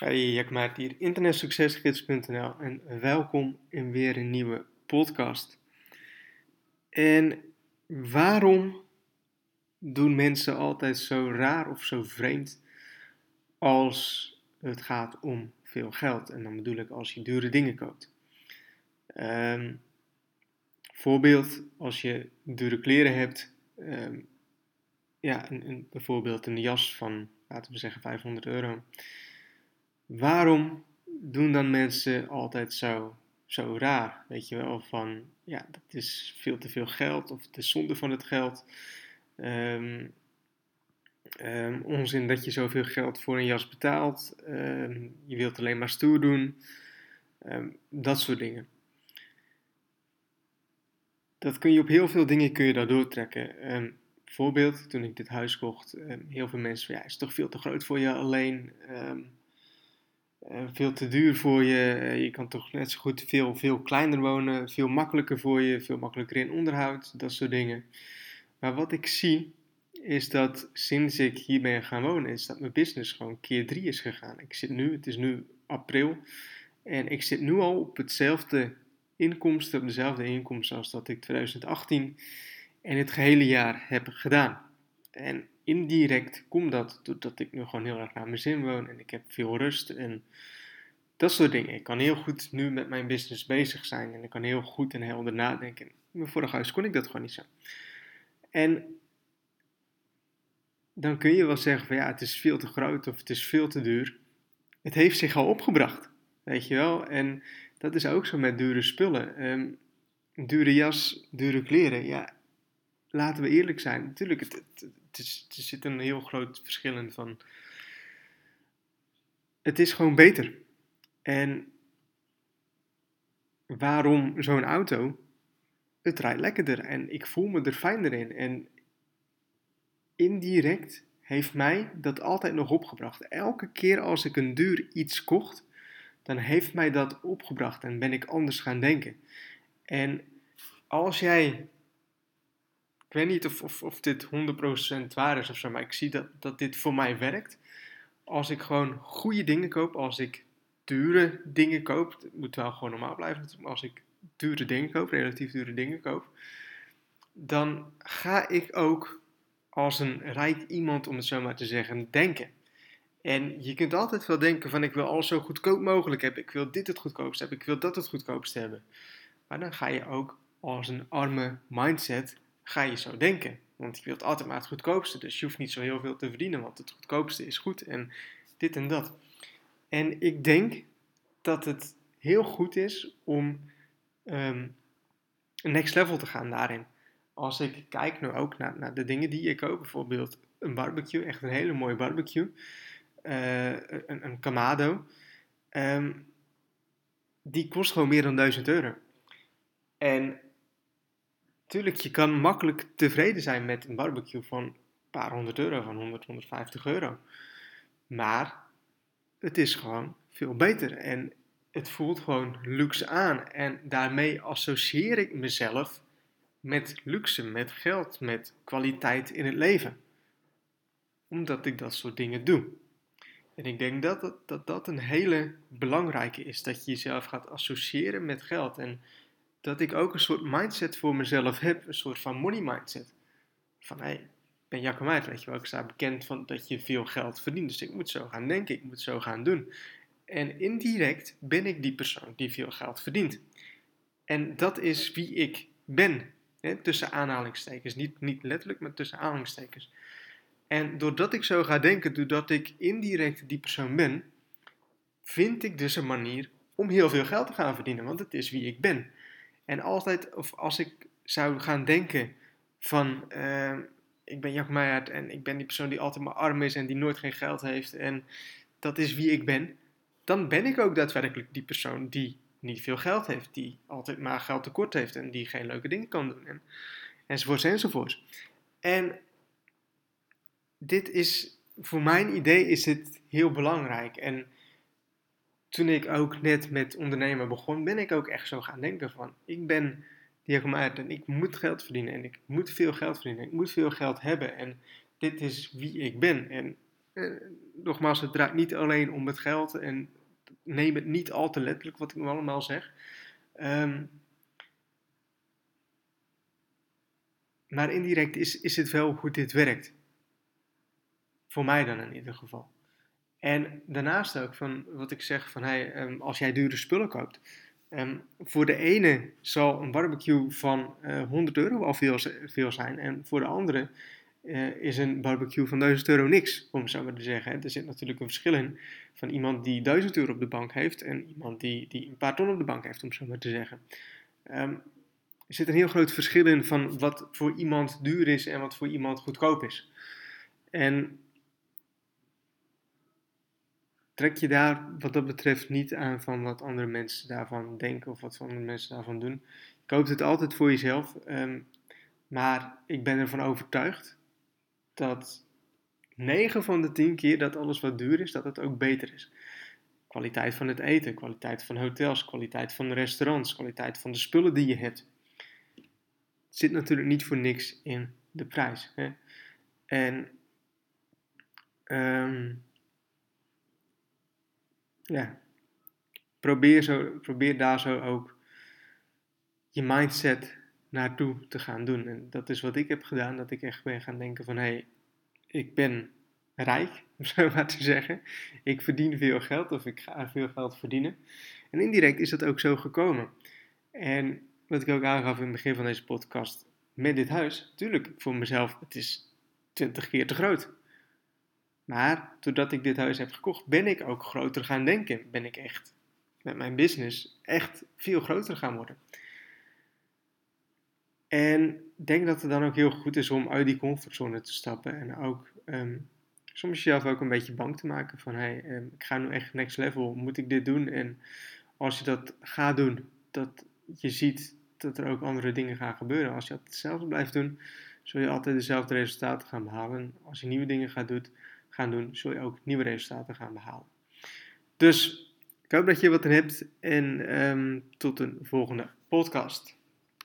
Hey, Jack Maart hier, internetsuccesgids.nl en welkom in weer een nieuwe podcast. En waarom doen mensen altijd zo raar of zo vreemd als het gaat om veel geld? En dan bedoel ik als je dure dingen koopt. Um, voorbeeld, als je dure kleren hebt, um, ja, een, een, bijvoorbeeld een jas van, laten we zeggen, 500 euro waarom doen dan mensen altijd zo, zo raar? Weet je wel, van ja, dat is veel te veel geld of het zonde van het geld. Um, um, onzin dat je zoveel geld voor een jas betaalt. Um, je wilt alleen maar stoer doen. dat soort dingen. Dat kun je op heel veel dingen kun je daar doortrekken. bijvoorbeeld, toen ik dit huis kocht, heel veel mensen van ja, is toch veel te groot voor je alleen. Eh, veel te duur voor je. Eh, je kan toch net zo goed veel, veel kleiner wonen, veel makkelijker voor je, veel makkelijker in onderhoud, dat soort dingen. Maar wat ik zie, is dat sinds ik hier ben gaan wonen, is dat mijn business gewoon keer drie is gegaan. Ik zit nu, het is nu april, en ik zit nu al op hetzelfde inkomsten, op dezelfde inkomsten als dat ik 2018 en het gehele jaar heb gedaan. En indirect komt dat doordat ik nu gewoon heel erg naar mijn zin woon en ik heb veel rust en dat soort dingen. Ik kan heel goed nu met mijn business bezig zijn en ik kan heel goed en helder nadenken. In mijn vorige huis kon ik dat gewoon niet zo. En dan kun je wel zeggen van ja, het is veel te groot of het is veel te duur. Het heeft zich al opgebracht, weet je wel. En dat is ook zo met dure spullen. Um, dure jas, dure kleren. Ja, laten we eerlijk zijn. Natuurlijk, het, het er zit een heel groot verschil in van. Het is gewoon beter. En waarom zo'n auto? Het rijdt lekkerder en ik voel me er fijner in. En indirect heeft mij dat altijd nog opgebracht. Elke keer als ik een duur iets kocht, dan heeft mij dat opgebracht en ben ik anders gaan denken. En als jij ik weet niet of, of, of dit 100% waar is of zo, maar ik zie dat, dat dit voor mij werkt. Als ik gewoon goede dingen koop, als ik dure dingen koop, het moet wel gewoon normaal blijven maar als ik dure dingen koop, relatief dure dingen koop, dan ga ik ook als een rijk iemand, om het zo maar te zeggen, denken. En je kunt altijd wel denken van ik wil alles zo goedkoop mogelijk hebben, ik wil dit het goedkoopste hebben, ik wil dat het goedkoopste hebben. Maar dan ga je ook als een arme mindset ga je zo denken. Want je wilt altijd maar het goedkoopste, dus je hoeft niet zo heel veel te verdienen, want het goedkoopste is goed en dit en dat. En ik denk dat het heel goed is om um, next level te gaan daarin. Als ik kijk nu ook naar, de dingen die ik koop, bijvoorbeeld een barbecue, echt een hele mooie barbecue, uh, een, een Kamado, um, die kost gewoon meer dan 1000 euro. En Tuurlijk, je kan makkelijk tevreden zijn met een barbecue van een paar honderd euro, van 100, 150 euro. Maar het is gewoon veel beter en het voelt gewoon luxe aan. En daarmee associeer ik mezelf met luxe, met geld, met kwaliteit in het leven. Omdat ik dat soort dingen doe. En ik denk dat dat, dat, dat een hele belangrijke is, dat je jezelf gaat associëren met geld. En dat ik ook een soort mindset voor mezelf heb, een soort van money mindset. Van hé, hey, ik ben Jacco Meijt, weet je wel, ik sta bekend van dat je veel geld verdient, dus ik moet zo gaan denken, ik moet zo gaan doen. En indirect ben ik die persoon die veel geld verdient. En dat is wie ik ben, hè, tussen aanhalingstekens, niet, niet letterlijk, maar tussen aanhalingstekens. En doordat ik zo ga denken, doordat ik indirect die persoon ben, vind ik dus een manier om heel veel geld te gaan verdienen, want het is wie ik ben. En altijd, of als ik zou gaan denken van, uh, ik ben Jack Meijert en ik ben die persoon die altijd maar arm is en die nooit geen geld heeft en dat is wie ik ben, dan ben ik ook daadwerkelijk die persoon die niet veel geld heeft, die altijd maar geld tekort heeft en die geen leuke dingen kan doen en, enzovoorts enzovoorts. En dit is, voor mijn idee is dit heel belangrijk en toen ik ook net met ondernemen begon, ben ik ook echt zo gaan denken van, ik ben diagonaal en ik moet geld verdienen en ik moet veel geld verdienen, ik moet veel geld hebben en dit is wie ik ben. En Eh, nogmaals, het draait niet alleen om het geld en neem het niet al te letterlijk wat ik nu allemaal zeg. Ehm, maar indirect is, is het wel hoe dit werkt. Voor mij dan in ieder geval. En daarnaast ook van wat ik zeg van hey, ehm, als jij dure spullen koopt. Um, voor de ene zal een barbecue van uh, eh, 100 euro al veel, veel zijn. En voor de andere uh, is een barbecue van 1000 euro niks, om zo maar te zeggen. Er zit natuurlijk een verschil in van iemand die 1000 euro op de bank heeft en iemand die, die een paar ton op de bank heeft, om zo maar te zeggen. Um, er zit een heel groot verschil in van wat voor iemand duur is en wat voor iemand goedkoop is. En trek je daar wat dat betreft niet aan van wat andere mensen daarvan denken of wat andere mensen daarvan doen. Je koopt het altijd voor jezelf, um, maar ik ben ervan overtuigd dat 9 van de 10 keer dat alles wat duur is, dat het ook beter is. Kwaliteit van het eten, kwaliteit van hotels, kwaliteit van de restaurants, kwaliteit van de spullen die je hebt. Zit natuurlijk niet voor niks in de prijs. Hè? En um, ja, probeer, zo, probeer daar zo ook je mindset naartoe te gaan doen. En dat is wat ik heb gedaan, dat ik echt ben gaan denken van hé, hey, ik ben rijk, om zo maar te zeggen. Ik verdien veel geld of ik ga veel geld verdienen. En indirect is dat ook zo gekomen. En wat ik ook aangaf in het begin van deze podcast, met dit huis, natuurlijk voor mezelf, het is 20 keer te groot. Maar doordat ik dit huis heb gekocht, ben ik ook groter gaan denken. Ben ik echt met mijn business echt veel groter gaan worden. En denk dat het dan ook heel goed is om uit die comfortzone te stappen. En ook um, soms jezelf ook een beetje bang te maken van um, ik ga nu echt next level, moet ik dit doen? En als je dat gaat doen, dat je ziet dat er ook andere dingen gaan gebeuren. Als je het hetzelfde blijft doen, zul je altijd dezelfde resultaten gaan behalen. Als je nieuwe dingen gaat doen, gaan doen, zul je ook nieuwe resultaten gaan behalen. Dus ik hoop dat je wat in hebt en um, tot een volgende podcast.